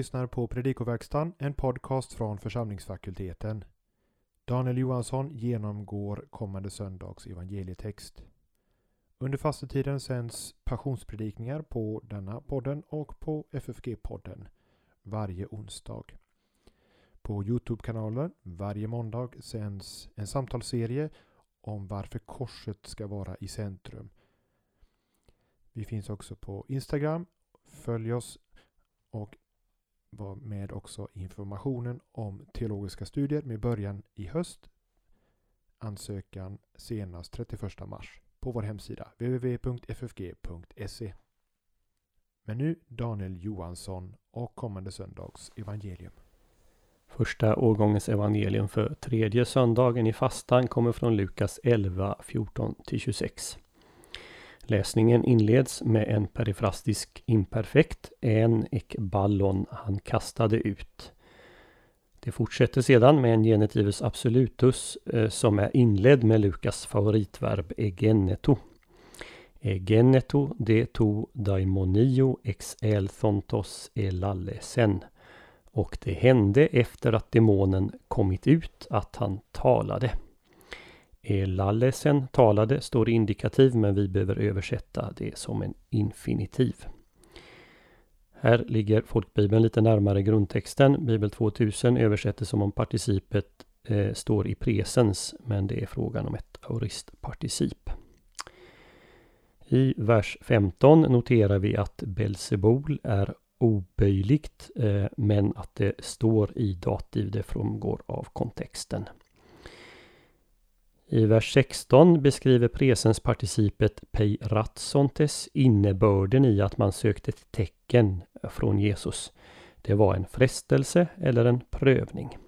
lyssnar på Predikoverkstan, en podcast från församlingsfakulteten. Daniel Johansson genomgår kommande söndags evangelietext. Under fastetiden sänds passionspredikningar på denna podden och på FFG-podden varje onsdag. På Youtube-kanalen varje måndag sänds en samtalsserie om varför korset ska vara i centrum. Vi finns också på Instagram. Följ oss och var med också informationen om teologiska studier med början i höst. Ansökan senast 31 mars på vår hemsida www.ffg.se. Men nu Daniel Johansson och kommande söndags evangelium. Första årgångens evangelium för tredje söndagen i fastan kommer från Lukas 11, 14-26. Läsningen inleds med en perifrastisk imperfekt, en ek ballon han kastade ut. Det fortsätter sedan med en genitivus absolutus eh, som är inledd med Lukas favoritverb egeneto. Egeneto de to daimonio ex elthontos elallesen. Och det hände efter att demonen kommit ut att han talade. Elalesen, talade står i indikativ men vi behöver översätta det som en infinitiv. Här ligger folkbibeln lite närmare grundtexten. Bibel 2000 översätter som om participet eh, står i presens men det är frågan om ett aoristparticip. I vers 15 noterar vi att Belsebol är oböjligt eh, men att det står i dativ. Det framgår av kontexten. I vers 16 beskriver presensparticipet peiratsontes innebörden i att man sökte ett tecken från Jesus. Det var en frestelse eller en prövning.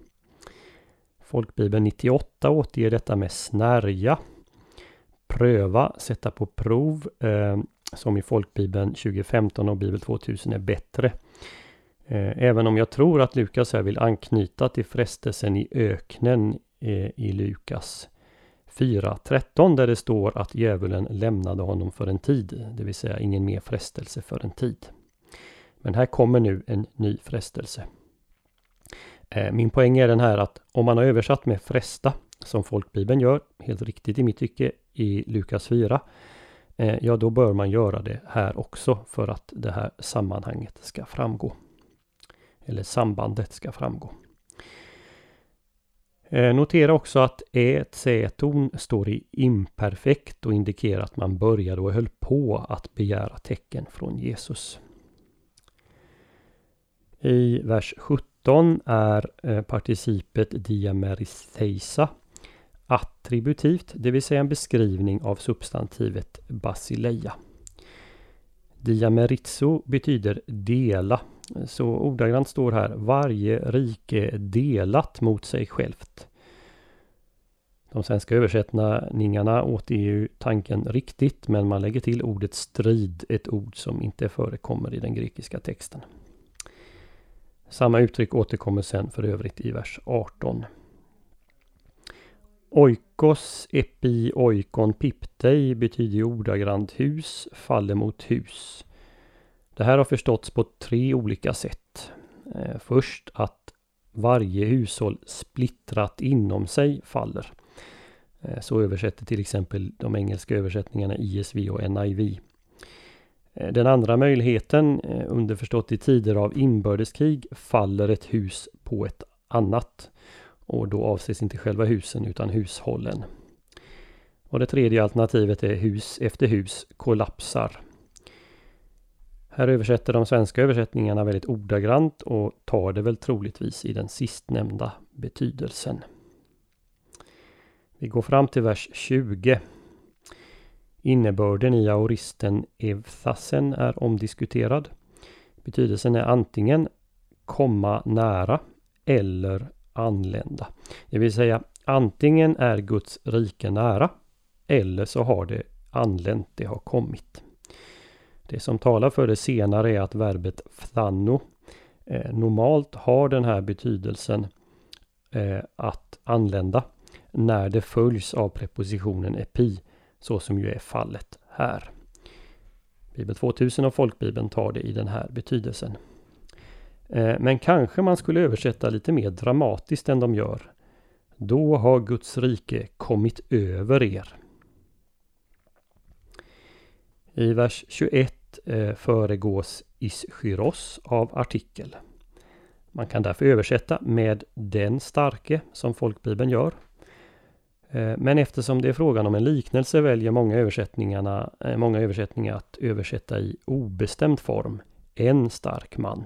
Folkbibeln 98 återger detta med snärja. Pröva, sätta på prov, eh, som i Folkbibeln 2015 och Bibel 2000 är bättre. Eh, även om jag tror att Lukas här vill anknyta till frestelsen i öknen eh, i Lukas 4.13 där det står att djävulen lämnade honom för en tid, det vill säga ingen mer frestelse för en tid. Men här kommer nu en ny frestelse. Eh, min poäng är den här att om man har översatt med fresta, som folkbibeln gör, helt riktigt i mitt tycke, i Lukas 4, eh, ja då bör man göra det här också för att det här sammanhanget ska framgå. Eller sambandet ska framgå. Eh, notera också att ett C-ton står i imperfekt och indikerar att man började och höll på att begära tecken från Jesus. I vers 17 är eh, participet diameritheisa attributivt, det vill säga en beskrivning av substantivet basileia. Diamerizo betyder dela så ordagrant står här varje rike delat mot sig självt. De svenska översättningarna återger ju tanken riktigt men man lägger till ordet strid, ett ord som inte förekommer i den grekiska texten. Samma uttryck återkommer sen för övrigt i vers 18. Oikos epi oikon piptei betyder ordagrant hus faller mot hus. Det här har förståtts på tre olika sätt. Eh, först att varje hushåll splittrat inom sig faller. Eh, så översätter till exempel de engelska översättningarna ISV och NIV. Eh, den andra möjligheten, underförstått i tider av inbördeskrig, faller ett hus på ett annat. Och då avses inte själva husen utan hushållen. Och det tredje alternativet är hus efter hus kollapsar. Här översätter de svenska översättningarna väldigt ordagrant och tar det väl troligtvis i den sistnämnda betydelsen. Vi går fram till vers 20. Innebörden i aoristen evthasen är omdiskuterad. Betydelsen är antingen komma nära eller anlända. Det vill säga antingen är Guds rike nära eller så har det anlänt, det har kommit. Det som talar för det senare är att verbet flanno eh, normalt har den här betydelsen eh, att anlända när det följs av prepositionen epi så som ju är fallet här. Bibel 2000 och folkbibeln tar det i den här betydelsen. Eh, men kanske man skulle översätta lite mer dramatiskt än de gör. Då har Guds rike kommit över er. I vers 21 eh, föregås Ischyros av artikel. Man kan därför översätta med den starke som folkbibeln gör. Eh, men eftersom det är frågan om en liknelse väljer många, översättningarna, eh, många översättningar att översätta i obestämd form. En stark man.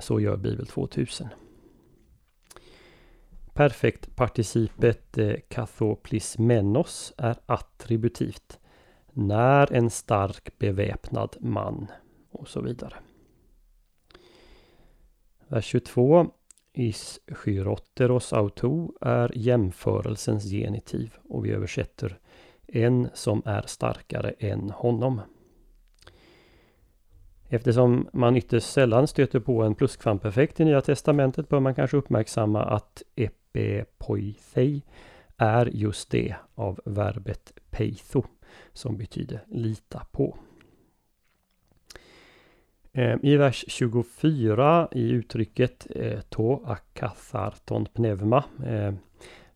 Så gör Bibel 2000. Perfektparticipet kathoplismenos är attributivt. När en stark beväpnad man och så vidare. Vers 22 Is Ischyroteros auto är jämförelsens genitiv och vi översätter en som är starkare än honom. Eftersom man ytterst sällan stöter på en pluskvamperfekt i Nya Testamentet bör man kanske uppmärksamma att epepoithei är just det av verbet peitho som betyder lita på. Eh, I vers 24 i uttrycket eh, to akatharton pneuma eh,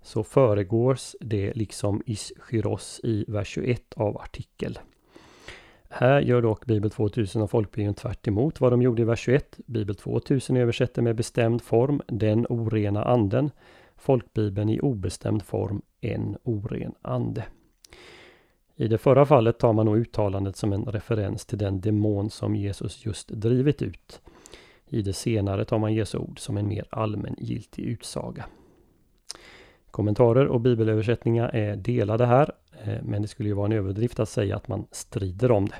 så föregås det liksom ischyros i vers 21 av artikel. Här gör dock Bibel 2000 och Folkbibeln tvärt vad de gjorde i vers 21. Bibel 2000 översätter med bestämd form den orena anden. Folkbibeln i obestämd form en oren ande. I det förra fallet tar man nog uttalandet som en referens till den demon som Jesus just drivit ut. I det senare tar man Jesu ord som en mer allmängiltig utsaga. Kommentarer och bibelöversättningar är delade här, eh, men det skulle ju vara en överdrift att säga att man strider om det.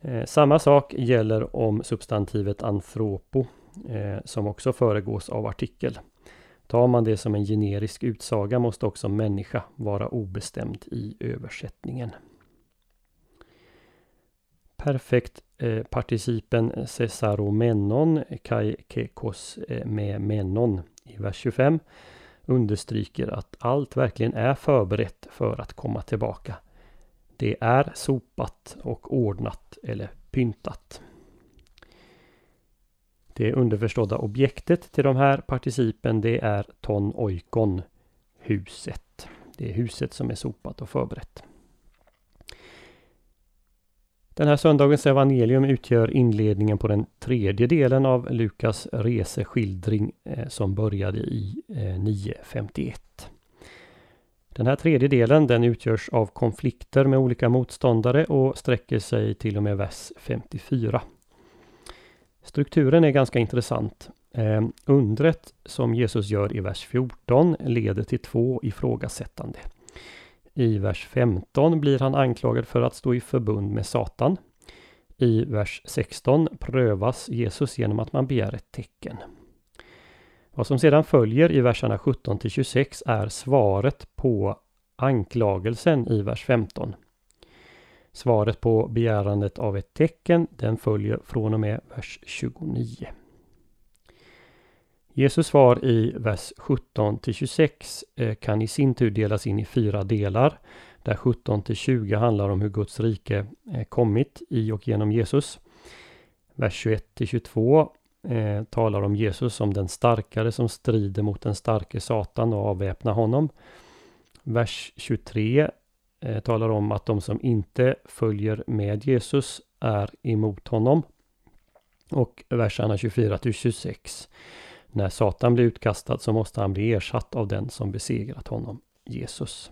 Eh, samma sak gäller om substantivet anthropo, eh, som också föregås av artikel. Tar man det som en generisk utsaga måste också människa vara obestämd i översättningen. Perfekt eh, participen cesaromenon kai kekos eh, med menon i vers 25 understryker att allt verkligen är förberett för att komma tillbaka. Det är sopat och ordnat eller pyntat. Det underförstådda objektet till de här participen det är ton oikon, huset. Det är huset som är sopat och förberett. Den här söndagens evangelium utgör inledningen på den tredje delen av Lukas reseskildring eh, som började i eh, 9.51. Den här tredje delen den utgörs av konflikter med olika motståndare och sträcker sig till och med vers 54. Strukturen är ganska intressant. Eh, undret som Jesus gör i vers 14 leder till två ifrågasättande. I vers 15 blir han anklagad för att stå i förbund med Satan. I vers 16 prövas Jesus genom att man begär ett tecken. Vad som sedan följer i verserna 17 till 26 är svaret på anklagelsen i vers 15. Svaret på begärandet av ett tecken den följer från och med vers 29. Jesus svar i vers 17 till 26 eh, kan i sin tur delas in i fyra delar. Där 17 till 20 handlar om hur Guds rike eh, kommit i och genom Jesus. Vers 21 till 22 eh, talar om Jesus som den starkare som strider mot den starke Satan och avväpnar honom. Vers 23 eh, talar om att de som inte följer med Jesus är emot honom. Och verserna 24 till 26. När Satan blir utkastad så måste han bli ersatt av den som besegrat honom, Jesus.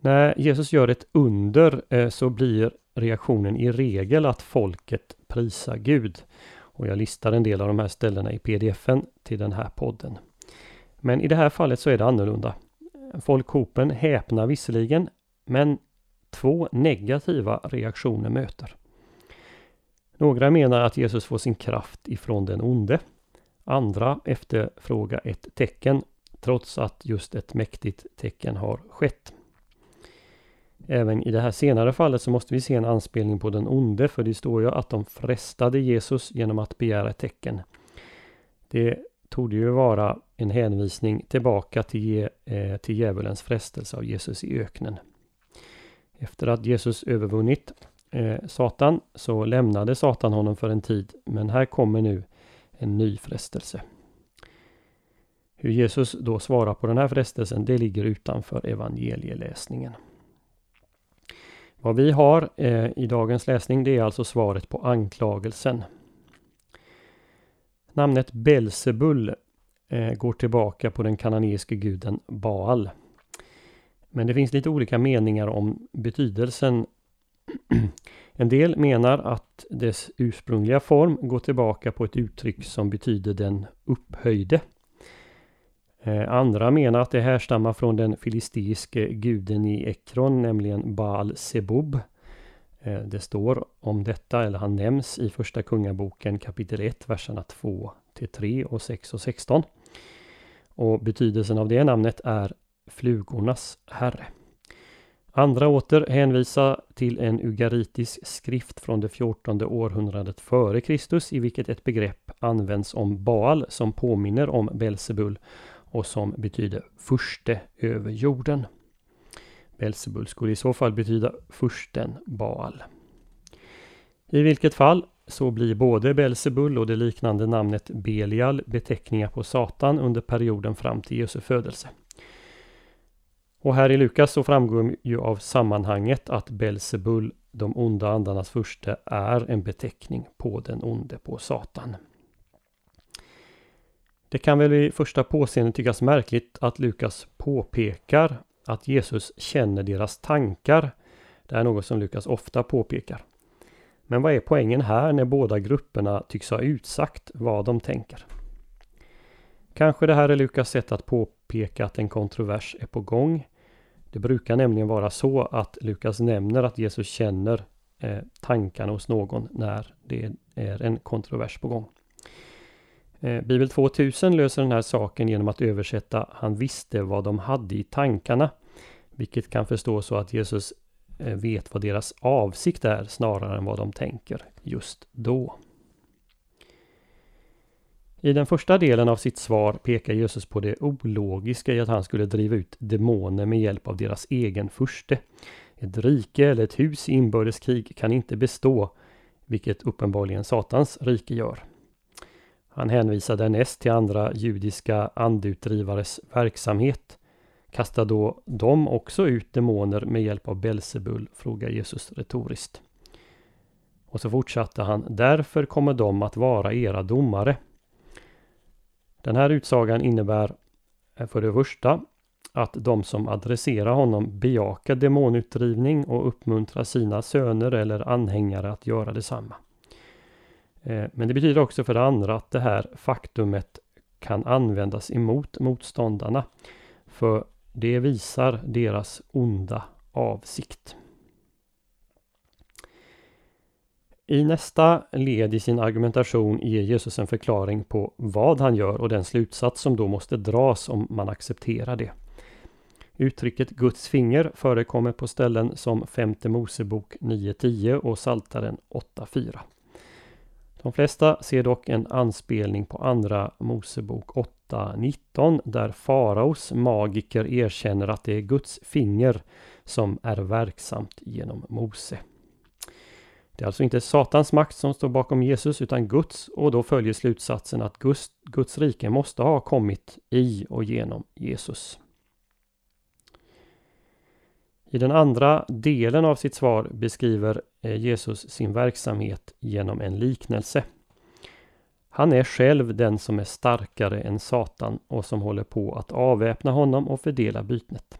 När Jesus gör ett under eh, så blir reaktionen i regel att folket prisar Gud. Och jag listar en del av de här ställena i pdfen till den här podden. Men i det här fallet så är det annorlunda. Folkhopen häpnar visserligen, men två negativa reaktioner möter. Några menar att Jesus får sin kraft ifrån den onde. Andra efterfrågar ett tecken, trots att just ett mäktigt tecken har skett. Även i det här senare fallet så måste vi se en anspelning på den onde, för det står ju att de frestade Jesus genom att begära ett tecken. Det torde ju vara en hänvisning tillbaka till, eh, till djävulens frestelse av Jesus i öknen. Efter att Jesus övervunnit eh, Satan så lämnade Satan honom för en tid. Men här kommer nu en ny frestelse. Hur Jesus då svarar på den här frestelsen, det ligger utanför evangelieläsningen. Vad vi har eh, i dagens läsning, det är alltså svaret på anklagelsen. Namnet Belsebul eh, går tillbaka på den kananeiske guden Baal. Men det finns lite olika meningar om betydelsen. En del menar att dess ursprungliga form går tillbaka på ett uttryck som betyder den upphöjde. Eh, andra menar att det härstammar från den filisteiske guden i Ekron, nämligen Baal Sebub. Eh, det står om detta, eller han nämns i Första Kungaboken kapitel 1, verserna 2 till 3 och 6 och 16. Och betydelsen av det namnet är flugornas herre. Andra åter hänvisar till en ugaritisk skrift från det 14 århundradet före Kristus i vilket ett begrepp används om Baal som påminner om Belsebul och som betyder furste över jorden. Belzebul skulle i så fall betyda fursten Baal. I vilket fall så blir både Belsebul och det liknande namnet Belial beteckningar på Satan under perioden fram till Jesu födelse. Och här i Lukas så framgår ju av sammanhanget att Belsebul, de onda andarnas furste, är en beteckning på den onde, på Satan. Det kan väl vid första påseendet tyckas märkligt att Lukas påpekar att Jesus känner deras tankar. Det är något som Lukas ofta påpekar. Men vad är poängen här när båda grupperna tycks ha utsagt vad de tänker? Kanske det här är Lukas sätt att påpeka att en kontrovers är på gång. Det brukar nämligen vara så att Lukas nämner att Jesus känner eh, tankarna hos någon när det är en kontrovers på gång. Eh, Bibel 2000 löser den här saken genom att översätta Han visste vad de hade i tankarna. Vilket kan förstås så att Jesus eh, vet vad deras avsikt är snarare än vad de tänker just då. I den första delen av sitt svar pekar Jesus på det ologiska i att han skulle driva ut demoner med hjälp av deras egen furste. Ett rike eller ett hus i inbördeskrig kan inte bestå, vilket uppenbarligen Satans rike gör. Han hänvisar därnäst till andra judiska andutdrivares verksamhet. Kastar då de också ut demoner med hjälp av Belsebul? frågar Jesus retoriskt. Och så fortsatte han. Därför kommer de att vara era domare. Den här utsagan innebär eh, för det första att de som adresserar honom bejakar demonutdrivning och uppmuntrar sina söner eller anhängare att göra detsamma. Eh, men det betyder också för det andra att det här faktumet kan användas emot motståndarna. För det visar deras onda avsikt. I nästa led i sin argumentation ger Jesus en förklaring på vad han gör och den slutsats som då måste dras om man accepterar det. Uttrycket Guds finger förekommer på ställen som femte Mosebok 9.10 och Saltaren 8.4. De flesta ser dock en anspelning på andra Mosebok 8.19 där faraos magiker erkänner att det är Guds finger som är verksamt genom Mose. Det är alltså inte Satans makt som står bakom Jesus utan Guds och då följer slutsatsen att Guds, Guds rike måste ha kommit i och genom Jesus. I den andra delen av sitt svar beskriver Eh, Jesus sin verksamhet genom en liknelse. Han är själv den som är starkare än Satan och som håller på att avväpna honom och fördela bytnet.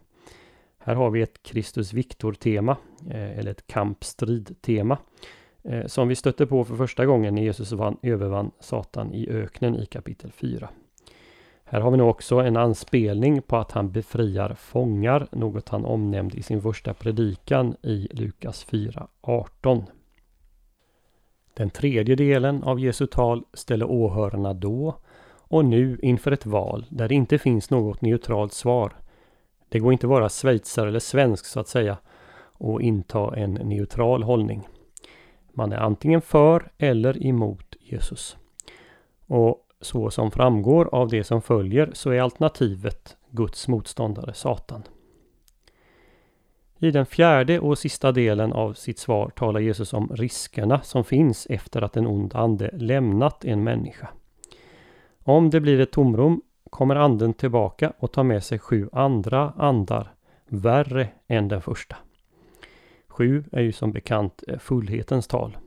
Här har vi ett Kristus Victor-tema, eh, eller ett kampstrid-tema, eh, som vi stötte på för första gången när Jesus vann, övervann Satan i öknen i kapitel 4. Här har vi nu också en anspelning på att han befriar fångar, något han omnämnde i sin första predikan i Lukas 4.18. Den tredje delen av Jesu tal ställer åhörarna då och nu inför ett val där det inte finns något neutralt svar. Det går inte att vara schweizare eller svensk så att säga och inta en neutral hållning. Man är antingen för eller emot Jesus. Och så som framgår av det som följer så är alternativet Guds motståndare Satan. I den fjärde och sista delen av sitt svar talar Jesus om riskerna som finns efter att en ond ande lämnat en människa. Om det blir ett tomrum kommer anden tillbaka och tar med sig sju andra andar, värre än den första. Sju är ju som bekant fullhetens tal.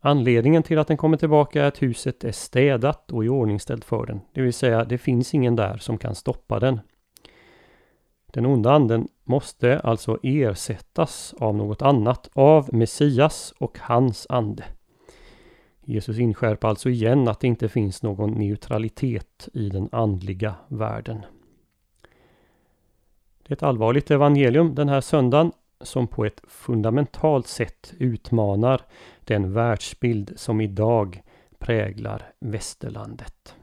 Anledningen till att den kommer tillbaka är att huset är städat och iordningställt för den. Det vill säga, det finns ingen där som kan stoppa den. Den onda anden måste alltså ersättas av något annat, av Messias och hans ande. Jesus inskärper alltså igen att det inte finns någon neutralitet i den andliga världen. Det är ett allvarligt evangelium den här söndagen som på ett fundamentalt sätt utmanar den världsbild som idag präglar västerlandet.